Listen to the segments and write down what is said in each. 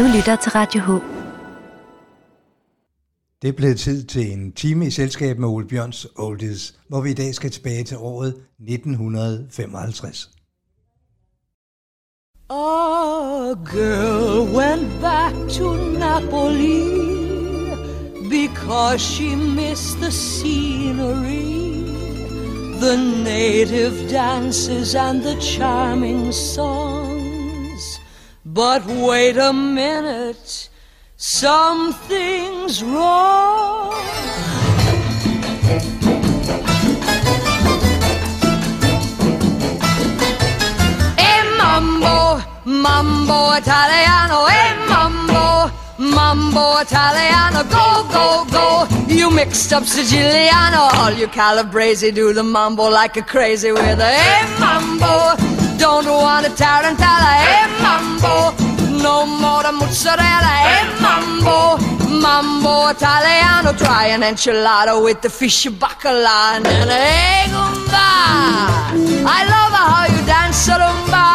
Du lytter til Radio H. Det blevet tid til en time i selskab med Ole Bjørns Oldies, hvor vi i dag skal tilbage til året 1955. A girl went back to Napoli because she missed the scenery, the native dances and the charming songs. But wait a minute, something's wrong. mambo, mambo italiano, hey mambo, mambo italiano, go, go, go. You mixed up Siciliano, all you Calabrese do the mambo like a crazy with a hey mambo. Don't want a tarantella, hey mambo. No more the mozzarella, hey mambo. Mambo Italiano, try an enchilada with the fish bacala and then hey gumba. I love how you dance rumba.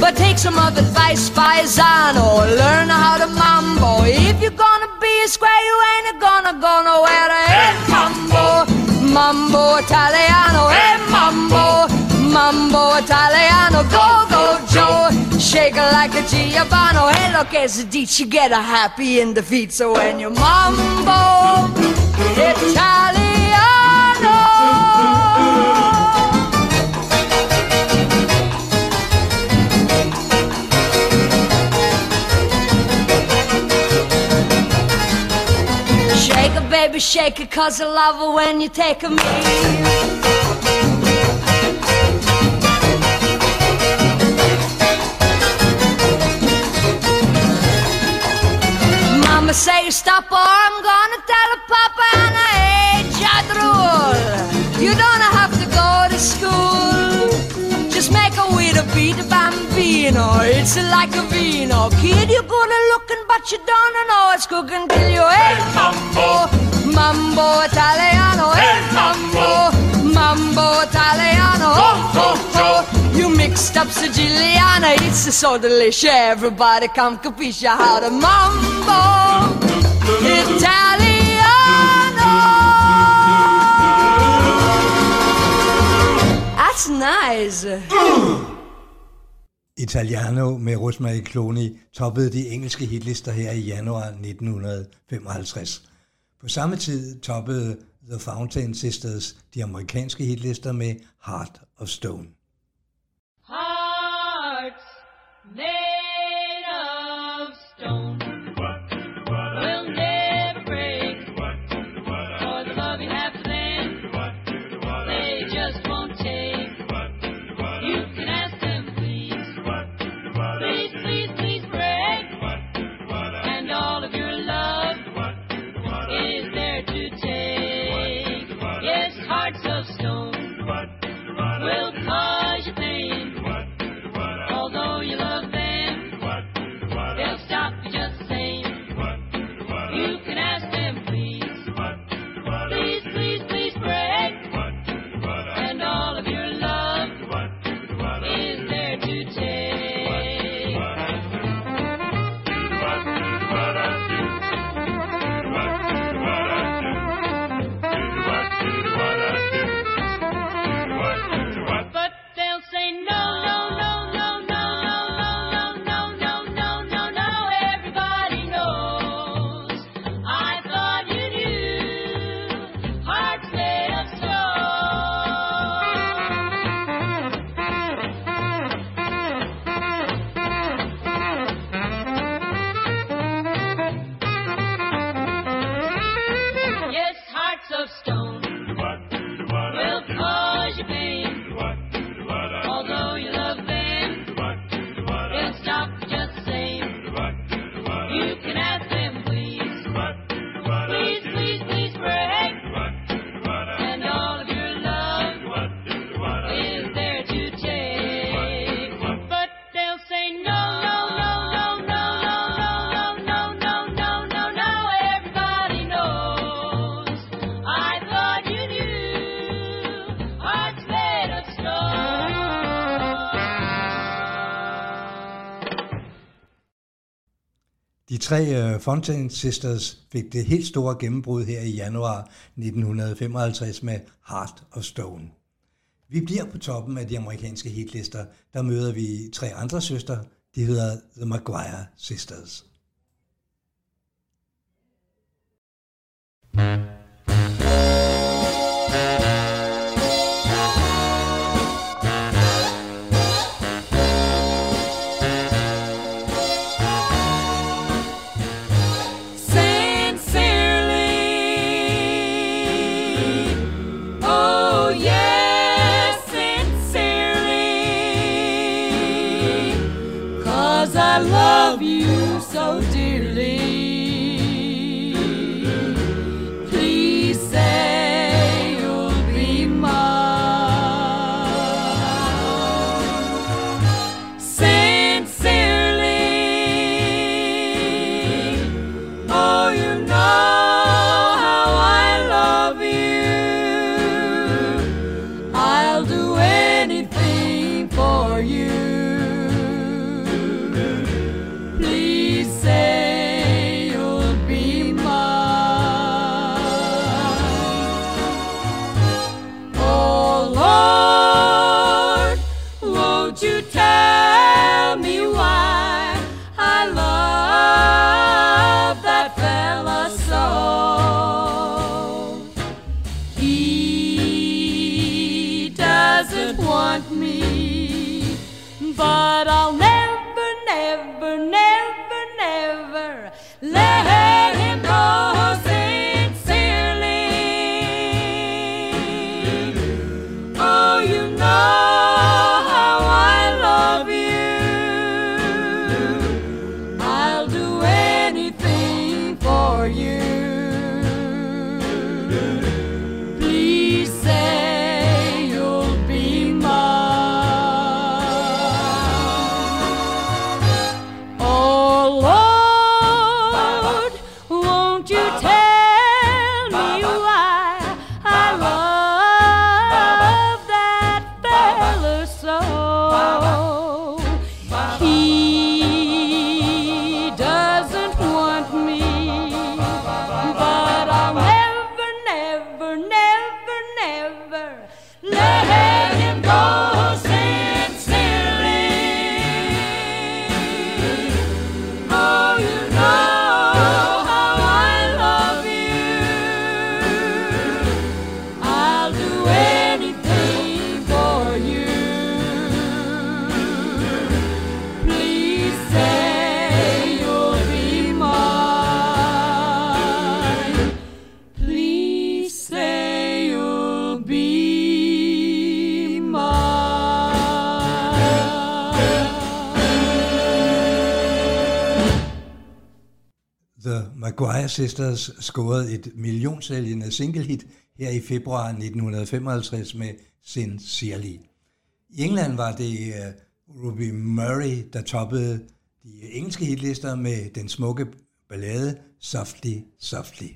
But take some of advice, paisano. Learn how to mambo. If you're gonna be a square, you ain't gonna go nowhere. Hey, mambo, mambo Italiano. Like a Giovanni. Look, as a you get a happy in the feet. So when you mambo Italiano. Shake it, baby, shake it, cause I love it when you take a me. Say stop or I'm gonna tell a papa and I ain't shot rule. You don't have to go to school. Just make a way to beat a bambino. It's like a vino. Kid, you're good looking, but you don't know it's cooking till you hey mambo, mambo Italiano, hey mambo, mambo Italiano. Oh, oh, oh. You mixed up Siciliana, it's so delicious. Everybody come capisce how to mambo Italiano. That's nice. Italiano med Rosemary Clooney toppede de engelske hitlister her i januar 1955. På samme tid toppede The Fountain Sisters de amerikanske hitlister med Heart of Stone. tre øh, uh, Fontaine Sisters fik det helt store gennembrud her i januar 1955 med Heart of Stone. Vi bliver på toppen af de amerikanske hitlister. Der møder vi tre andre søstre. De hedder The Maguire Sisters. thank Sisters scorede et millionsælgende singlehit her i februar 1955 med Sincerely. I England var det øh, Ruby Murray, der toppede de engelske hitlister med den smukke ballade Softly, Softly.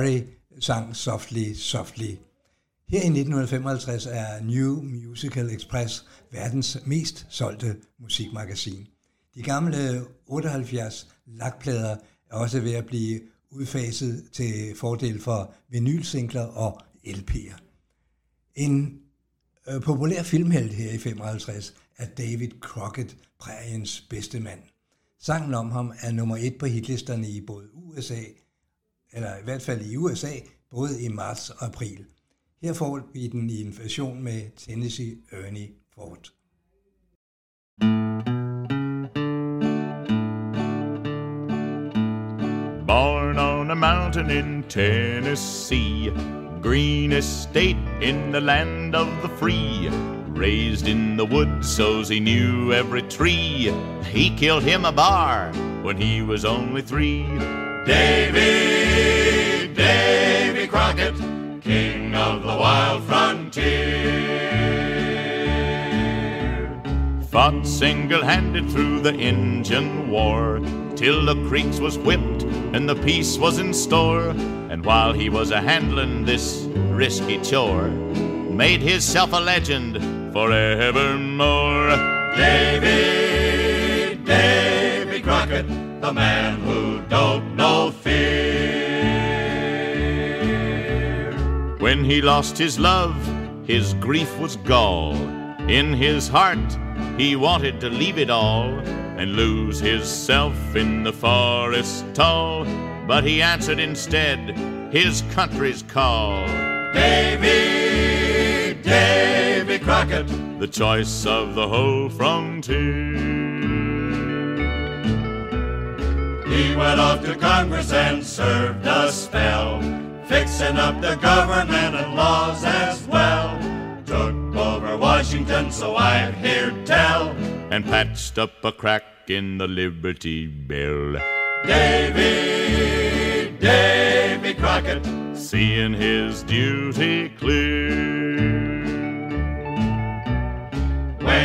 Murray sang Softly, Softly. Her i 1955 er New Musical Express verdens mest solgte musikmagasin. De gamle 78 lakplader er også ved at blive udfaset til fordel for vinylsingler og LP'er. En øh, populær filmhelt her i 55 er David Crockett, præriens bedste mand. Sangen om ham er nummer et på hitlisterne i både USA, eller i hvert fald i USA, både i marts og april. Her får vi den i en med Tennessee Ernie Ford. Born on a mountain in Tennessee, greenest state in the land of the free. Raised in the woods, so's he knew every tree. He killed him a bar when he was only three. Davy, Davy Crockett, king of the wild frontier. Fought single-handed through the Indian War till the creeks was whipped and the peace was in store. And while he was a handling this risky chore, made himself a legend forevermore. Davy, Davy Crockett, the man who don't know fear. When he lost his love, his grief was gall. In his heart, he wanted to leave it all and lose himself in the forest tall. But he answered instead his country's call. Davy, Davy Crockett, the choice of the whole frontier. He went off to Congress and served a spell, fixing up the government and laws as well. Took over Washington, so I've tell, and patched up a crack in the Liberty Bell. Davy, Davy Crockett, seeing his duty clear.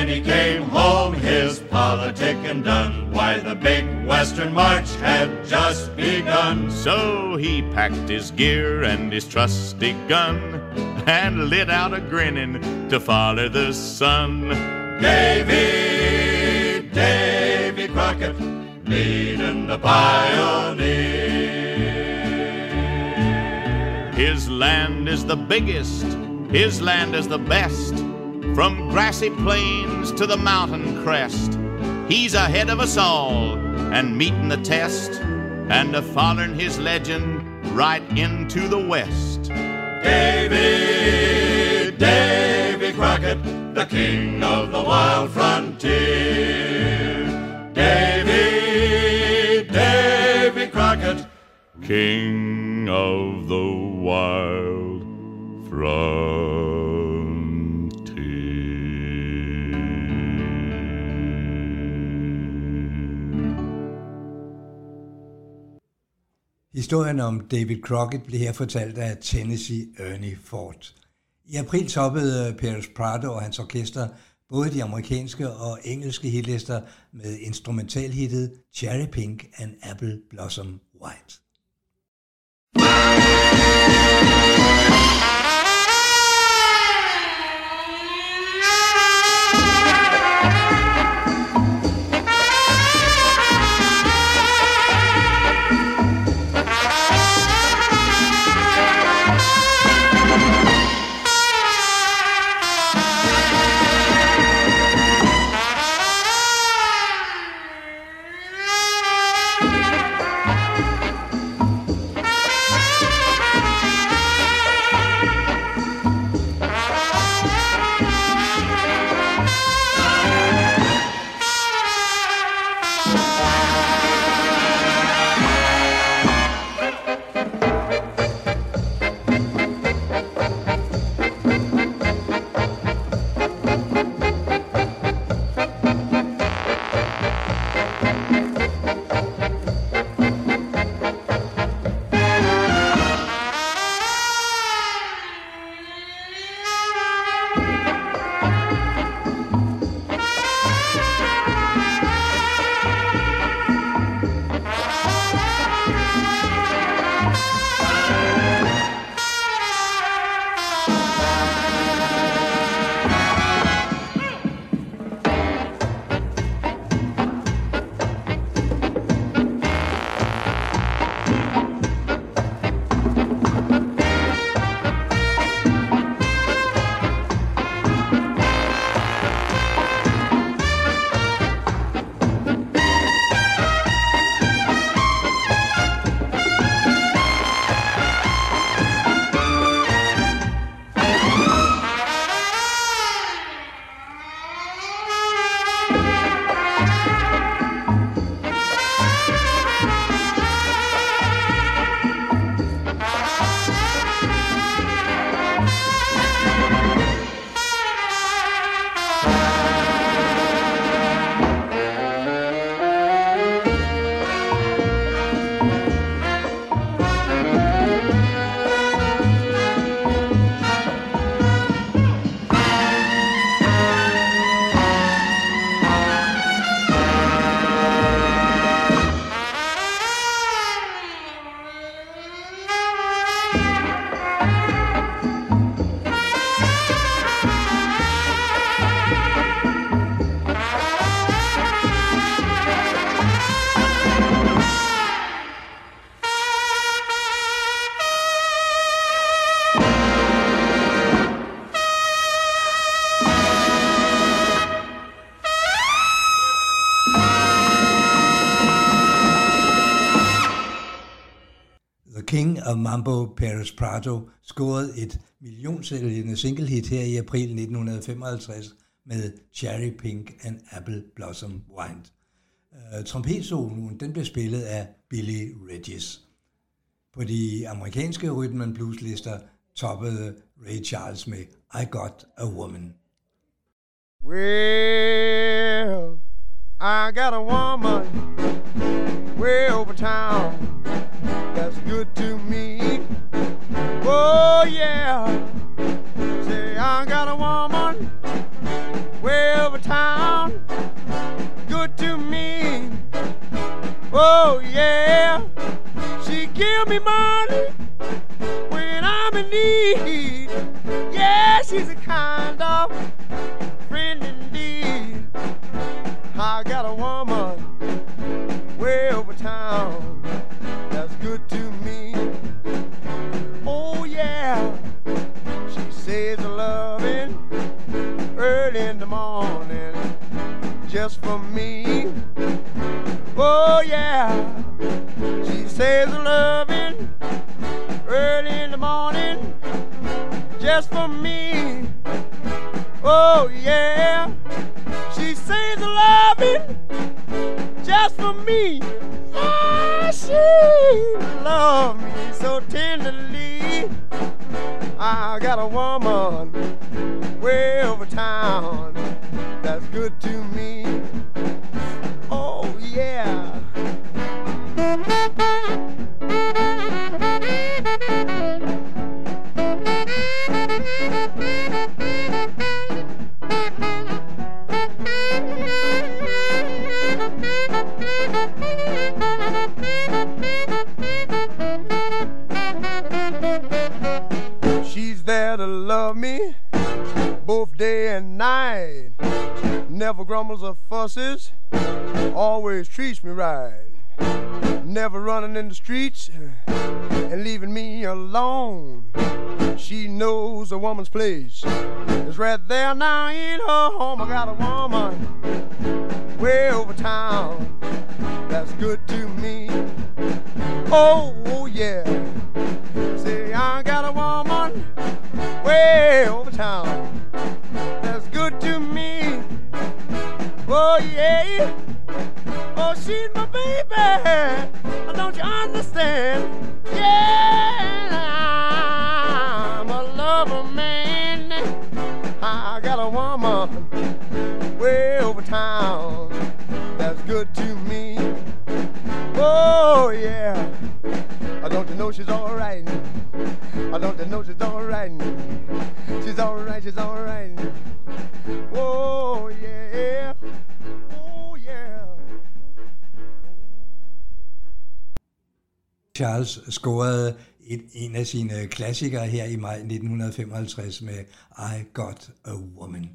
When he came home, his politicking done. Why, the big Western March had just begun. So he packed his gear and his trusty gun and lit out a grinning to follow the sun. Davy, Davy Crockett, leading the pioneer. His land is the biggest, his land is the best. From grassy plains to the mountain crest, he's ahead of us all and meeting the test and a following his legend right into the west. Davy, Davy Crockett, the king of the wild frontier. Davy, Davy Crockett, king of the wild frontier. Historien om David Crockett blev her fortalt af Tennessee Ernie Ford. I april toppede øh, Paris Prado og hans orkester både de amerikanske og engelske hitlister med instrumentalhittet Cherry Pink and Apple Blossom White. Og Mambo Paris Prado scorede et millionsælgende singlehit her i april 1955 med Cherry Pink and Apple Blossom Wine. Uh, trompetsoloen den blev spillet af Billy Regis. På de amerikanske rhythm and blues lister toppede Ray Charles med I Got a Woman. Well, I got a woman way over town that's good to me. Oh, yeah. Say, I got a woman way over town good to me. Oh, yeah. She give me money when I'm in need. Yeah, she's a kind of friend indeed. I got a woman way over town good to me. Oh yeah, she says loving early in the morning just for me. Oh yeah, she says loving early in the morning just for me. Oh yeah, she says loving just for me. Yeah, she loves me so tenderly. I got a woman way over town that's good to me. Oh yeah. She's there to love me both day and night. Never grumbles or fusses, always treats me right. Never running in the streets and leaving me alone. She knows a woman's place is right there now in her home. I got a woman way over town that's good to me. Oh, oh yeah. I got a woman way over town that's good to me. Oh, yeah. Oh, she's my baby. Don't you understand? Yeah, I'm a lover man. I got a woman way over town that's good to me. Oh, yeah. I don't you know she's all right? I don't you know she's all right? She's all right, she's all right. Oh, yeah. Oh, yeah. Charles scorede et, en af sine klassikere her i maj 1955 med I Got a Woman.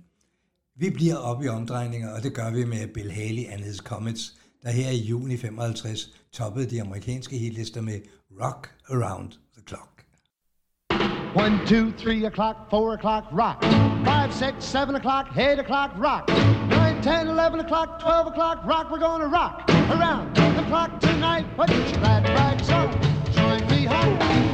Vi bliver op i omdrejninger, og det gør vi med Bill Haley and His Comets, der her i juni 55 toppede de amerikanske hitlister med Rock Around the Clock. One, two, three o'clock, four o'clock, rock. Five, six, seven o'clock, eight o'clock, rock. Nine, ten, eleven o'clock, twelve o'clock, rock. We're gonna rock around the clock tonight. Put your glad rags on, join me home.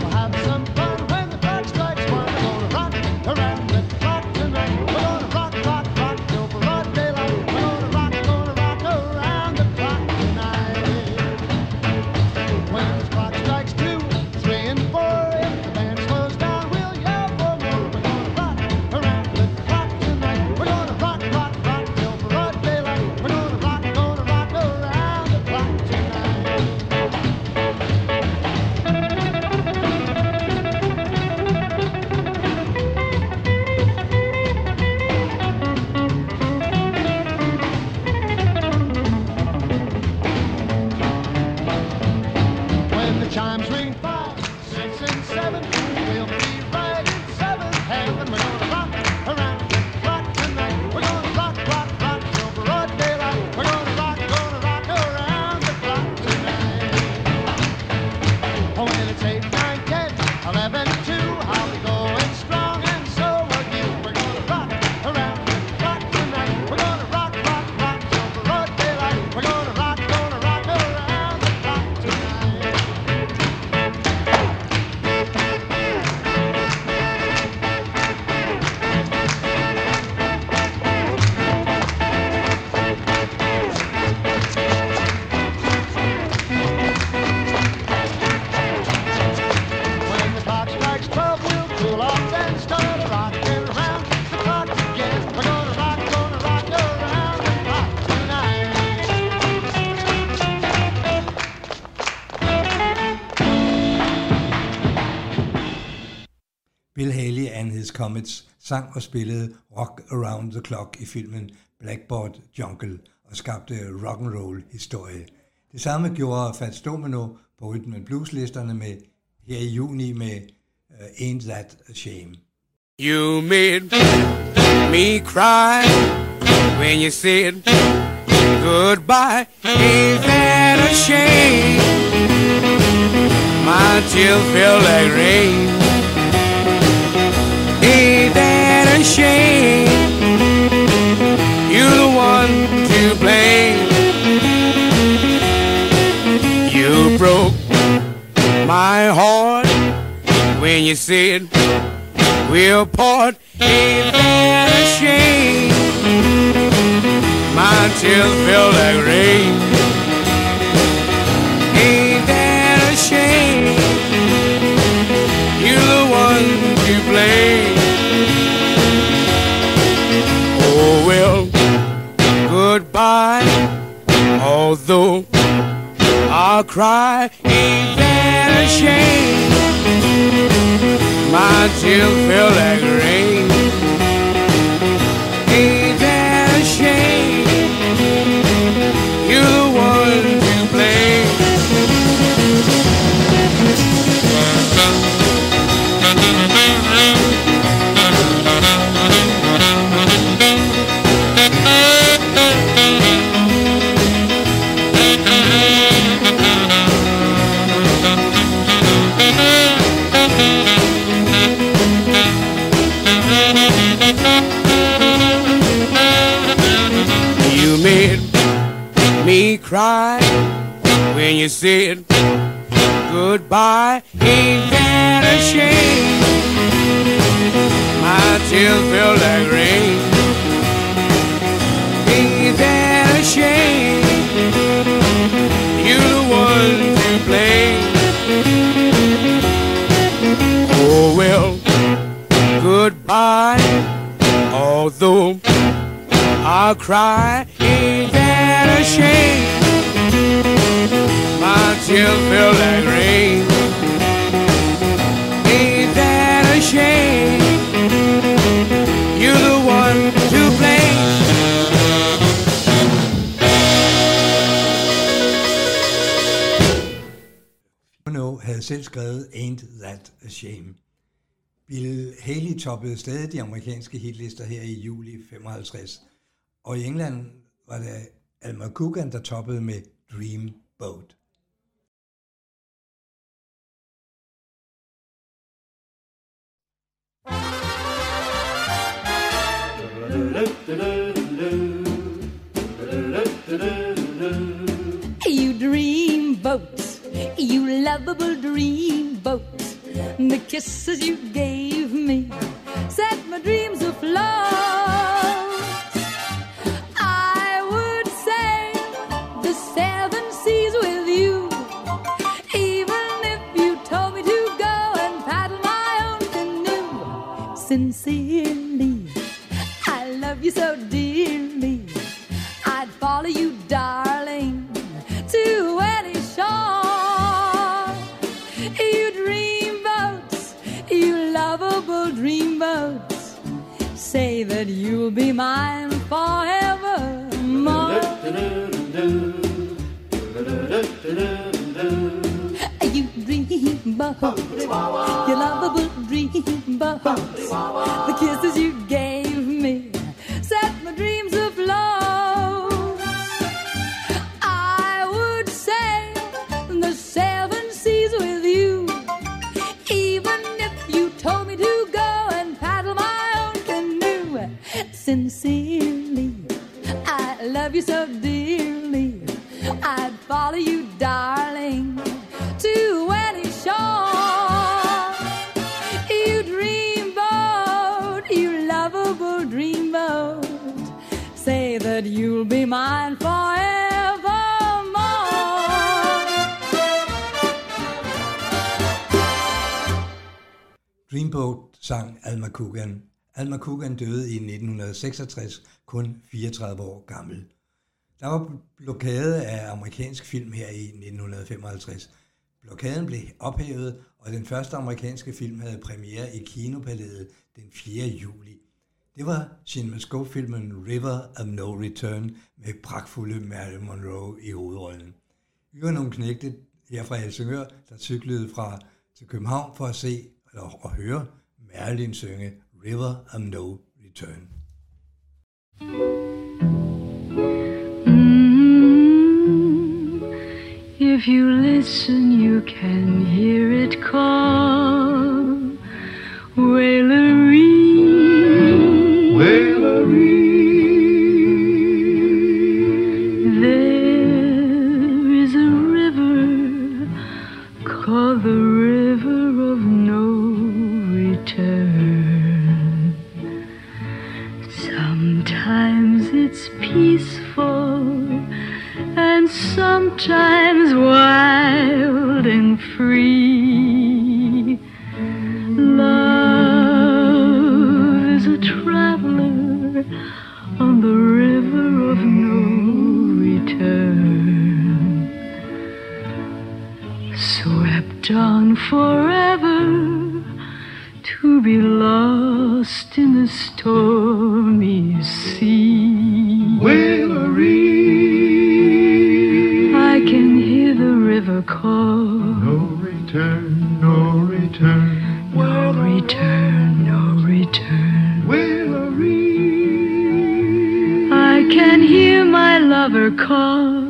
Comets sang og spillede Rock Around the Clock i filmen Blackboard Jungle og skabte rock and roll historie. Det samme gjorde Fats Domino på Rhythm and Blues listerne med her i juni med uh, Ain't That a Shame. You made me cry when you said goodbye. Ain't that a shame? My tears feel like rain. Shame? You're the one to blame. You broke my heart when you said we'll part. Ain't that a shame? My tears feel like rain. Ain't that a shame? You're the one to blame. Although I'll cry, ain't that a shame? My tears feel like rain. Ain't that a shame? You're the one cry when you said goodbye. Ain't that a shame? My tears feel like rain. Ain't that a shame? You're the one to blame. Oh well, goodbye. Although I'll cry, selv skrevet Ain't That a Shame. Bill Haley toppede stadig de amerikanske hitlister her i juli 55, og i England var det Alma Coogan, der toppede med Dream Boat. You dream boats, you lovable dream boats. The kisses you gave me set my dreams afloat. I would sail the seven seas with you, even if you told me to go and paddle my own canoe. Sincerely, I love you so. Lovable dream boats, say that you'll be mine forevermore. Coogan. Alma Coogan døde i 1966, kun 34 år gammel. Der var blokade af amerikansk film her i 1955. Blokaden blev ophævet, og den første amerikanske film havde premiere i Kinopalæet den 4. juli. Det var Cinemascope-filmen River of No Return med pragtfulde Marilyn Monroe i hovedrollen. Vi var nogle knægte her fra Helsingør, der cyklede fra til København for at se eller at høre Marilyn synge River of No Return. Mm, If you listen, you can hear it call. Wailery. There is a river called the River of No Sometimes it's peaceful and sometimes wild and free. Love is a traveler on the river of no return, swept on to be lost in the stormy sea. I can hear the river call. No return, no return. No return, no return. I can hear my lover call.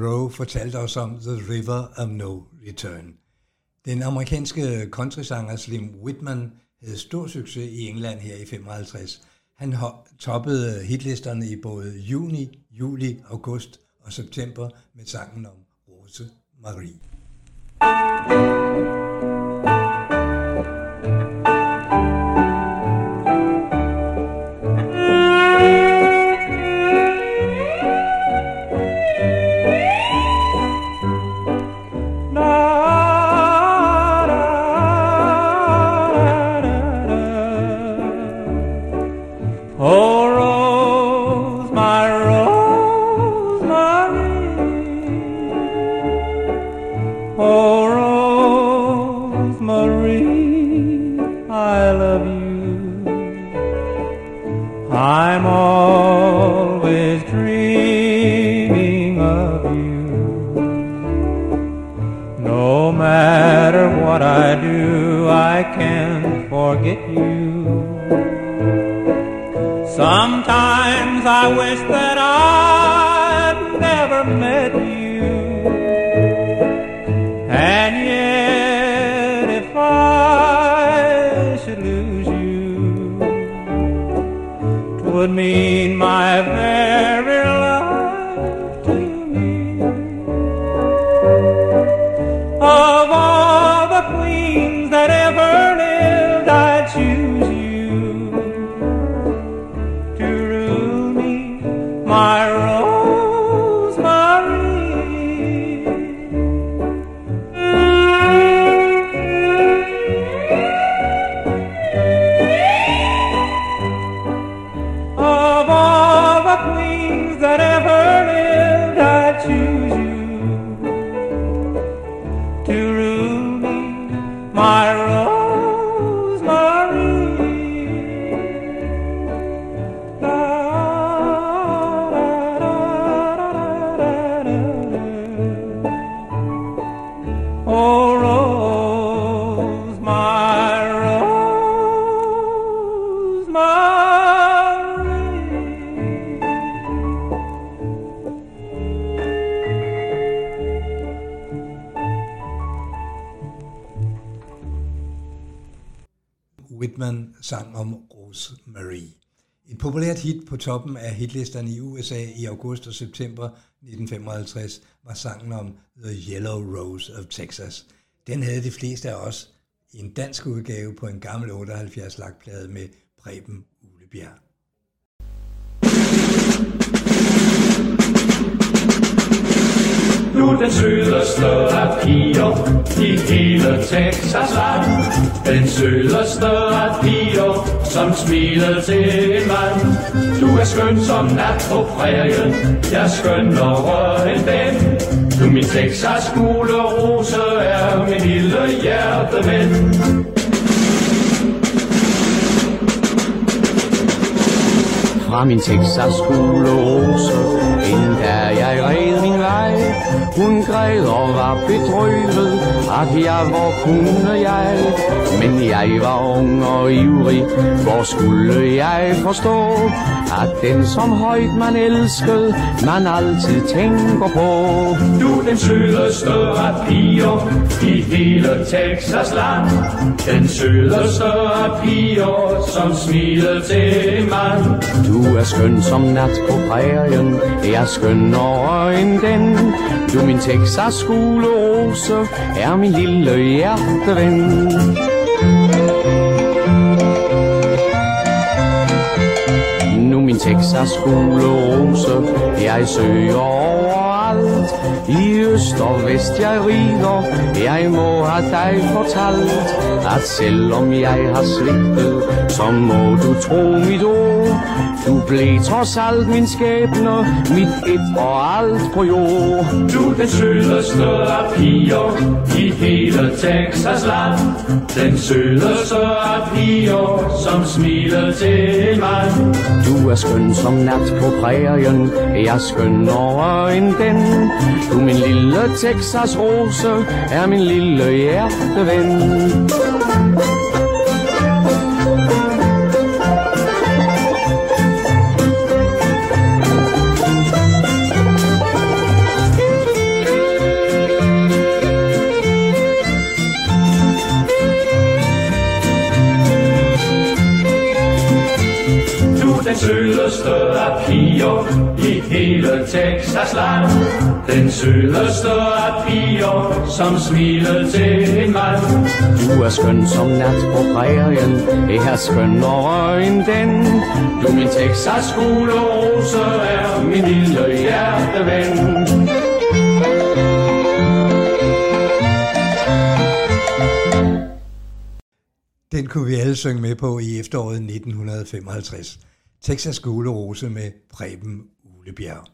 Monroe fortalte os om The River of No Return. Den amerikanske countrysanger Slim Whitman havde stor succes i England her i 55. Han toppede hitlisterne i både juni, juli, august og september med sangen om Rose Marie. Oh, om Rosemary. Et populært hit på toppen af hitlisterne i USA i august og september 1955 var sangen om The Yellow Rose of Texas. Den havde de fleste af os i en dansk udgave på en gammel 78 lakplade med Preben Ulebjerg. Du er den sødeste af piger i hele Texas land. Den sødeste af piger, som smiler til en mand. Du er skøn som nat på prærien, jeg er skønnere end den. Du min Texas gule rose er min lille hjerteven. Fra min Texas gule rose, inden der jeg red min vej. Hun græd og var bedrøvet, at jeg hvor kunne jeg. Men jeg var ung og ivrig, hvor skulle jeg forstå, at den som højt man elskede, man altid tænker på. Du den sødeste af piger i hele Texas land. Den sødeste af piger, som smilede til en mand. Du er skøn som nat på prærien, jeg er skønnere end den. Du min Texas skolerose rose, er min lille hjerteven. Nu min Texas skolerose, rose, jeg søger. I øst og vest jeg rider, jeg må have dig fortalt, at selvom jeg har svigtet, så må du tro mit ord. Du blev trods alt min skæbne, mit et og alt på jord. Du den sødeste af piger i hele Texas land. Den sødeste af piger, som smiler til en mand. Du er skøn som nat på prærien, jeg er skønnere end den. Du min lille Texas rose, er min lille hjerteven. Sødeste af piger i hele Texas land. Den sødeste af piger, som smiler til en mand. Du er skøn som nat på prærien, jeg er skønnere end den. Du min Texas gule rose er min lille hjerteven. Den kunne vi alle synge med på i efteråret 1955. Texas Gulerose med Preben Ulebjerg.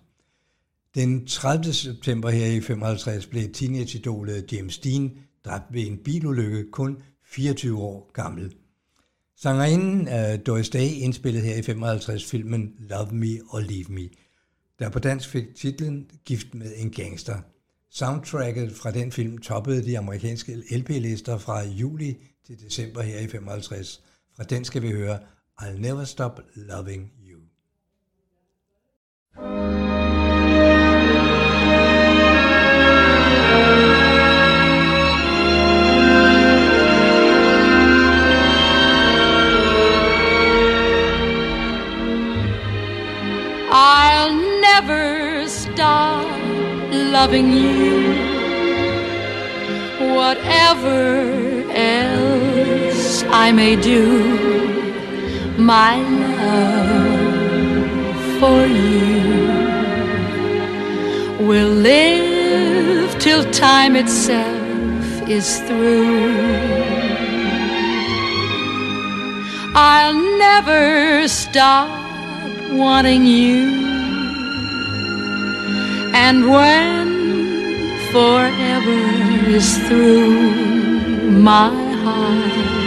Den 30. september her i 55 blev teenageidolet James Dean dræbt ved en bilulykke kun 24 år gammel. Sangerinden af Doris Day indspillede her i 55 filmen Love Me or Leave Me, der på dansk fik titlen Gift med en gangster. Soundtracket fra den film toppede de amerikanske LP-lister fra juli til december her i 55. Fra den skal vi høre I'll Never Stop Loving You. I'll never stop loving you. Whatever else I may do, my love for you will live till time itself is through. I'll never stop wanting you. And when forever is through, my heart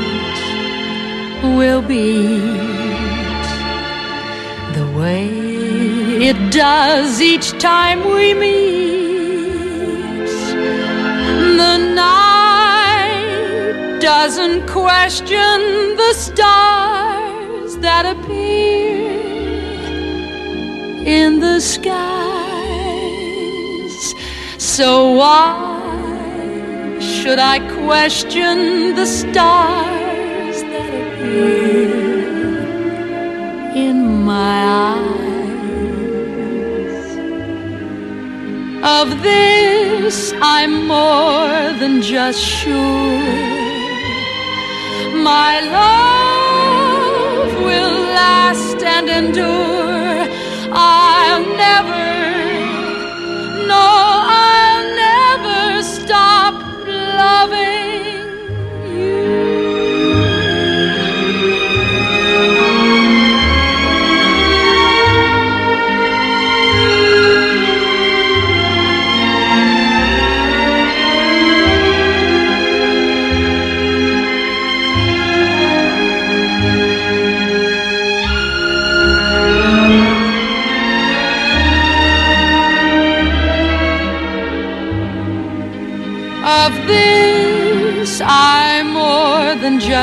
will beat the way it does each time we meet. The night doesn't question the stars that appear in the skies. So why should I question the stars in my eyes. Of this I'm more than just sure. My love will last and endure. I'll never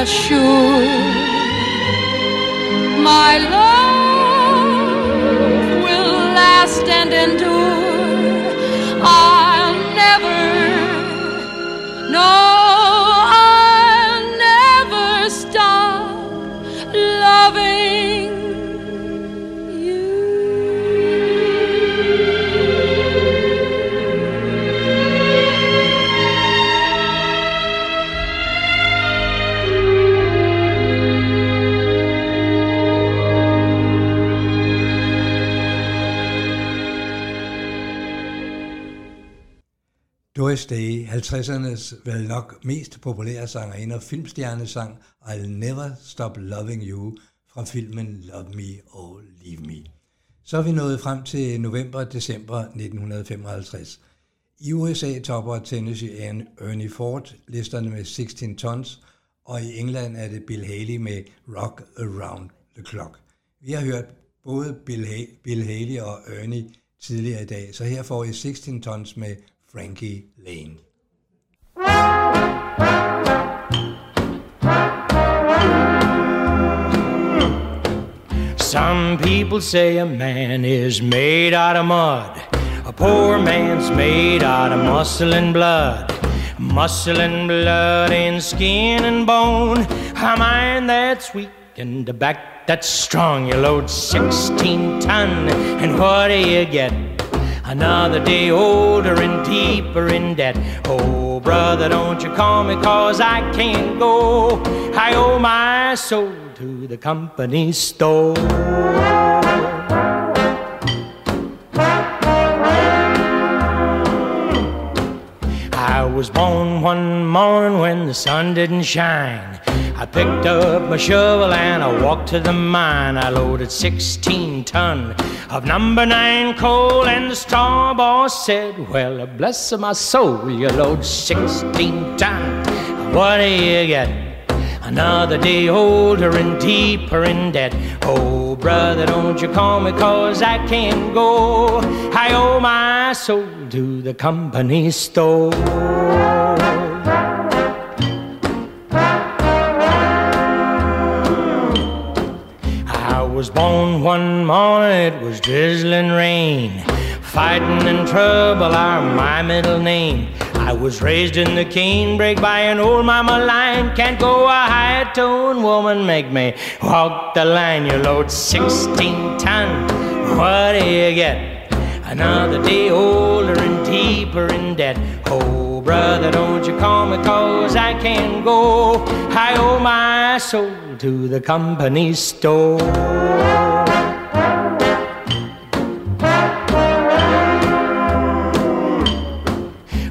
sure. My love Doris Day, 50'ernes vel nok mest populære sangerinde og filmstjernesang I'll Never Stop Loving You fra filmen Love Me or Leave Me. Så er vi nået frem til november-december 1955. I USA topper Tennessee and Ernie Ford listerne med 16 Tons, og i England er det Bill Haley med Rock Around the Clock. Vi har hørt både Bill, ha- Bill Haley og Ernie tidligere i dag, så her får I 16 Tons med Frankie Laine. Some people say a man is made out of mud. A poor man's made out of muscle and blood. Muscle and blood and skin and bone. A mind that's weak and a back that's strong. You load 16 ton, and what do you get? Another day older and deeper in debt. Oh, brother, don't you call me, cause I can't go. I owe my soul to the company store. I was born one morning when the sun didn't shine. I picked up my shovel and I walked to the mine. I loaded 16 ton of number nine coal, and the straw boss said, Well, bless my soul, you load 16 ton. What do you get? Another day older and deeper in debt. Oh, brother, don't you call me, cause I can't go. I owe my soul to the company store. Born one morning, it was drizzling rain. Fighting and trouble are my middle name. I was raised in the canebrake by an old mama lion. Can't go a high tone woman, make me walk the line. You load 16 ton, what do you get? Another day older and deeper in debt. Oh, brother, don't you call me, cause I can't go. I owe my soul to the company store.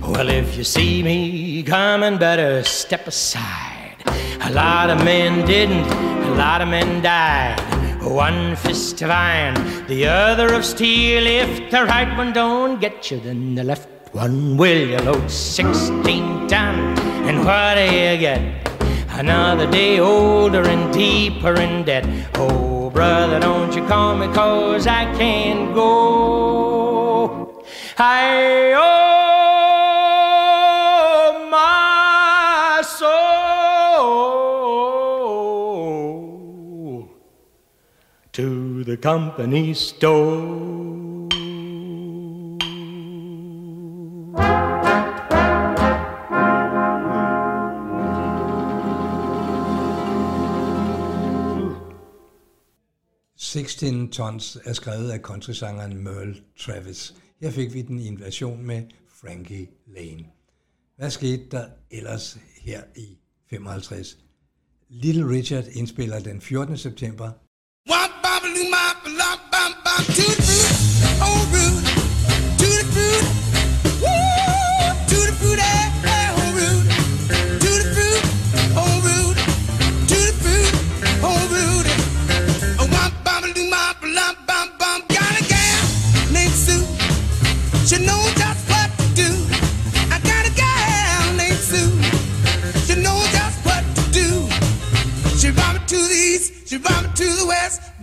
Well, if you see me coming, better step aside. A lot of men didn't, a lot of men died. One fist of iron, the other of steel. If the right one don't get you, then the left one will. You load 16 ton, and what do you get? Another day older and deeper in debt. Oh, brother, don't you call me, cause I can't go. I owe my soul to the company store. 16 Tons er skrevet af countrysangeren Merle Travis. Her fik vi den i en version med Frankie Lane. Hvad skete der ellers her i 55? Little Richard indspiller den 14. september.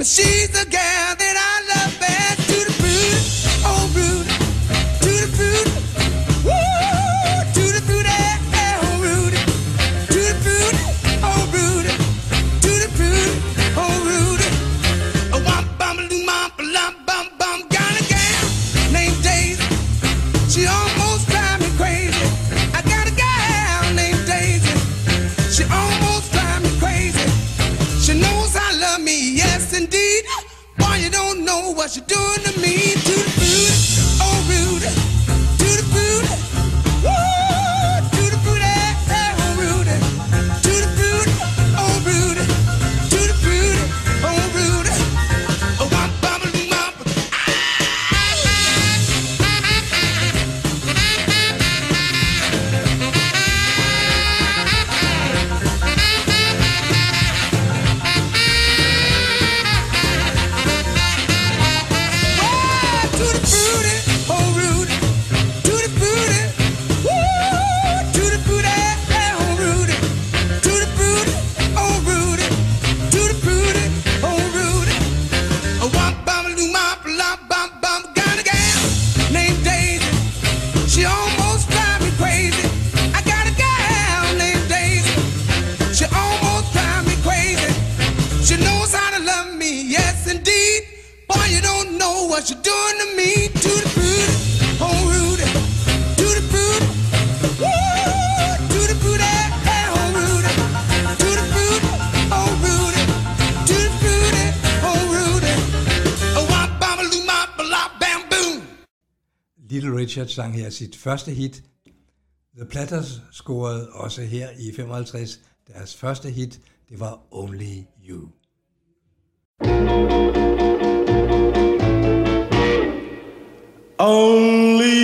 But she's the gal sang her sit første hit. The Platters scorede også her i 55 deres første hit. Det var Only You. Only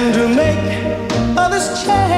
and to make others change.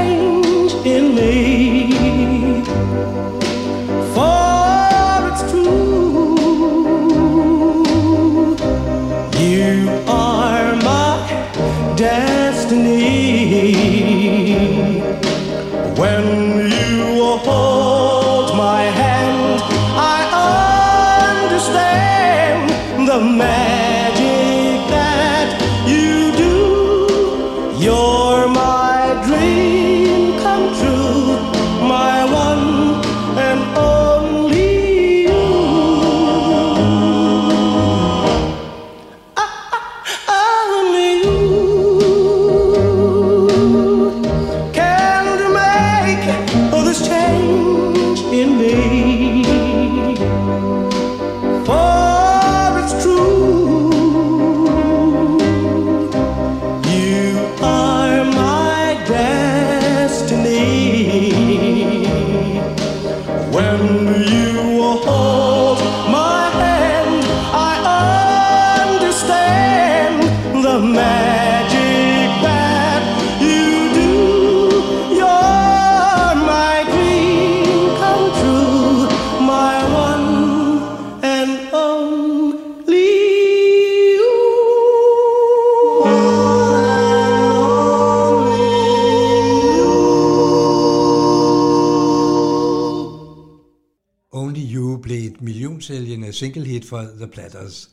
For The Platters.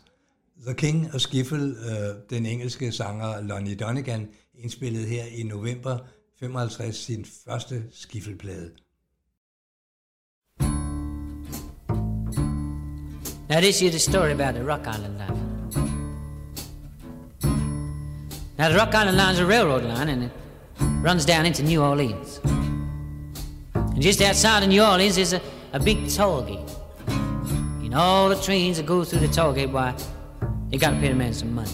The King og Skiffle, øh, den engelske sanger Lonnie Donegan, indspillede her i november 55 sin første skiffelplade. Now this is the story about the Rock Island line. Now the Rock Island line is a railroad line and it runs down into New Orleans. And just outside of New Orleans is a, a big toll gate. And all the trains that go through the toll gate, why, you gotta pay the man some money.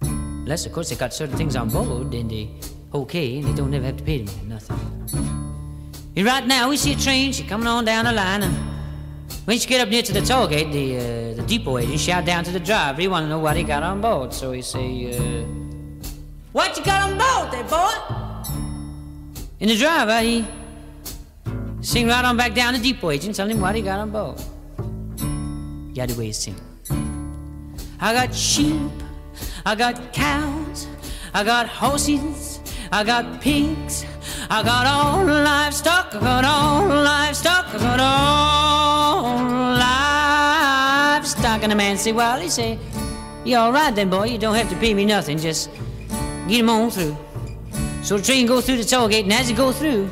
Unless, of course, they got certain things on board, then they okay, and they don't ever have to pay the man nothing. And right now, we see a train, she coming on down the line, and when she get up near to the toll gate, the, uh, the depot agent shout down to the driver, he want to know what he got on board. So he say, uh, what you got on board there, boy? And the driver, he sing right on back down to the depot agent, telling him what he got on board. Yeah, the way he sing. I got sheep, I got cows, I got horses, I got pigs, I got all livestock, I got all livestock, I got all livestock. And the man say, well, he say, you all right then, boy, you don't have to pay me nothing, just get him on through. So the train goes through the toll gate, and as it goes through,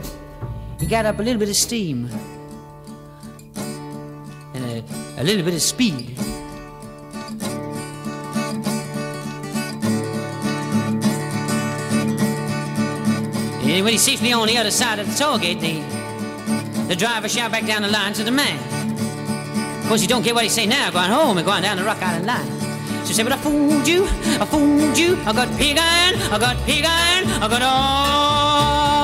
he got up a little bit of steam a, little bit of speed. And when he's safely on the other side of the toll gate, the, the driver shout back down the line to the man. Of course, you don't get what he say now, going home and going down the Rock Island line. She said, but I fooled you, I fooled you, I got pig iron, I got pig iron, I got all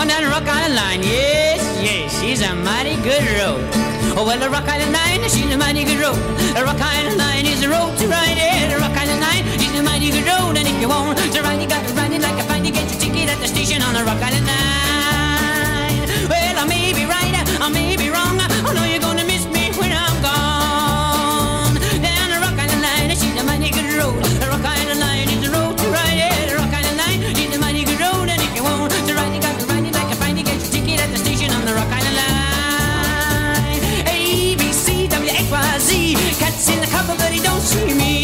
Down the Rock Island line, yes, yes, she's a mighty good road. Oh, well, the Rock Island line, she's a mighty good road. The Rock Island line is a road to ride, yeah, the Rock Island line is a mighty good road. And if you want to ride, you got to ride it like a find to get your ticket at the station on the Rock Island line. Well, I may be right, I may be me.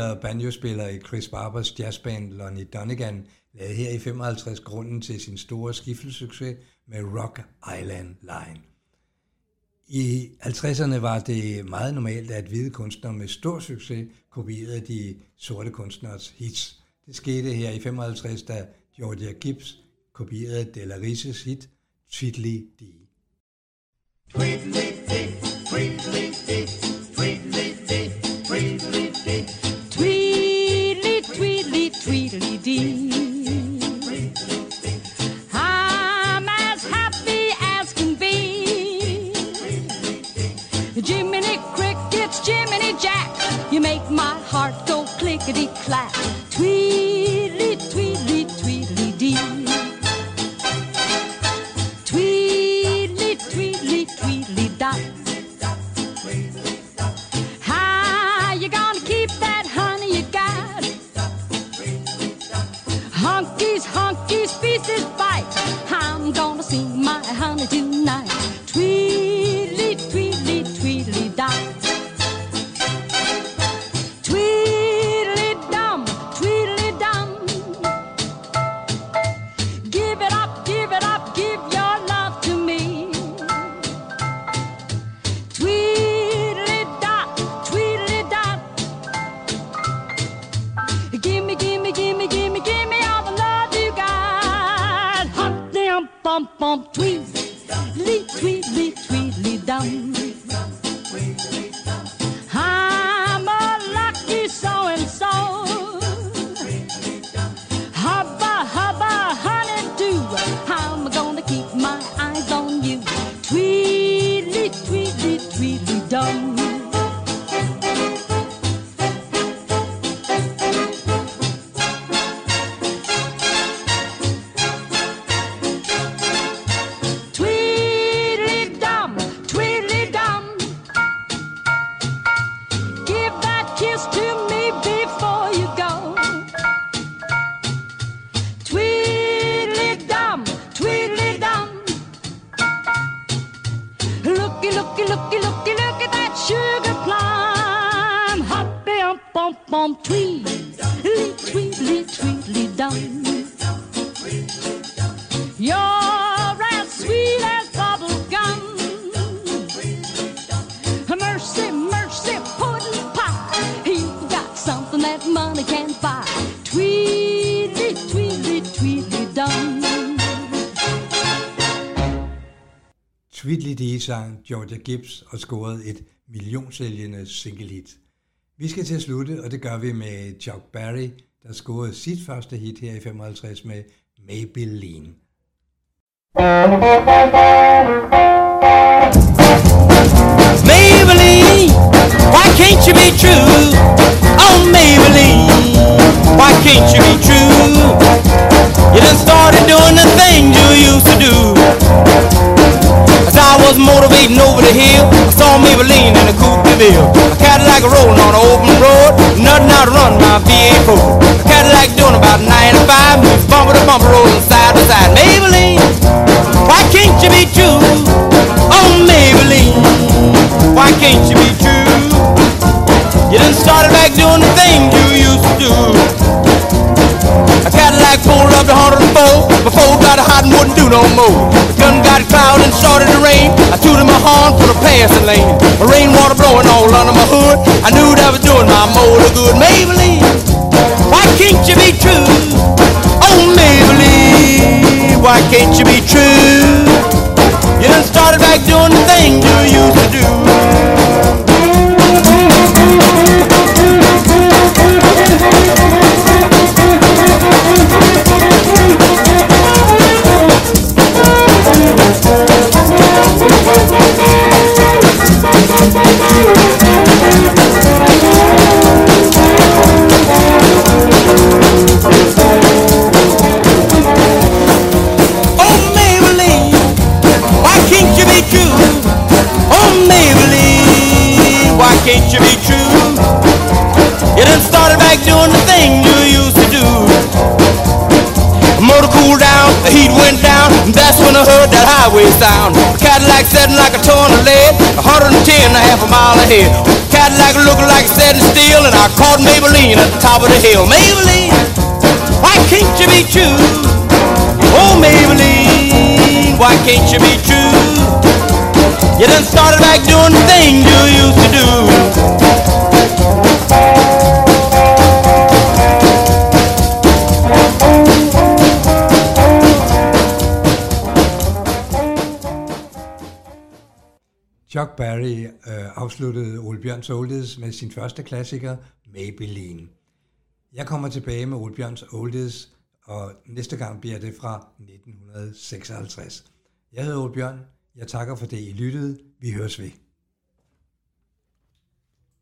Tidligere banjospiller i Chris Barbers jazzband Lonnie Donegan lavede her i 55 grunden til sin store skiftelsucces med Rock Island Line. I 50'erne var det meget normalt, at hvide kunstnere med stor succes kopierede de sorte kunstneres hits. Det skete her i 55, da Georgia Gibbs kopierede Della Rises hit Tweedly Dee. Tweedly, Georgia Gibbs og scorede et millionsælgende single-hit. Vi skal til at slutte, og det gør vi med Chuck Berry, der scorede sit første hit her i 55 med Maybelline. Maybelline, why can't you be true? Oh, Maybelline, why can't you be true? You done started doing the things you used to do. As I was motivating over the hill, I saw Maybelline in a coupe de ville. A Cadillac rolling on an open road, nothing out to run my V8 Ford. A Cadillac doing about 95, moves bumper to bumper, rolling side to side. Maybelline, why can't you be true? Oh, Maybelline, why can't you be true? You done started back doing the things you used to do. A Cadillac pulled up to 104 before it got a hot and wouldn't do no more. The gun got cloud and started to rain. I tooted my horn for the passing lane. My rainwater blowing all under my hood. I knew that was doing my motor good. Maybelline, why can't you be true? Oh, Maybelline, why can't you be true? You done started back doing the things you used to do. Highway sound. Cadillac setting like a ton of lead, 110 and a half a mile ahead. Cadillac looking like it's setting still, and I caught Maybelline at the top of the hill. Maybelline, why can't you be true? Oh, Maybelline, why can't you be true? You done started back doing the thing you used to do. Chuck Berry øh, afsluttede Ole Bjørns Oldies med sin første klassiker, Maybelline. Jeg kommer tilbage med Ole Bjørns Oldies, og næste gang bliver det fra 1956. Jeg hedder Ole Bjørn. Jeg takker for det, I lyttede. Vi høres ved.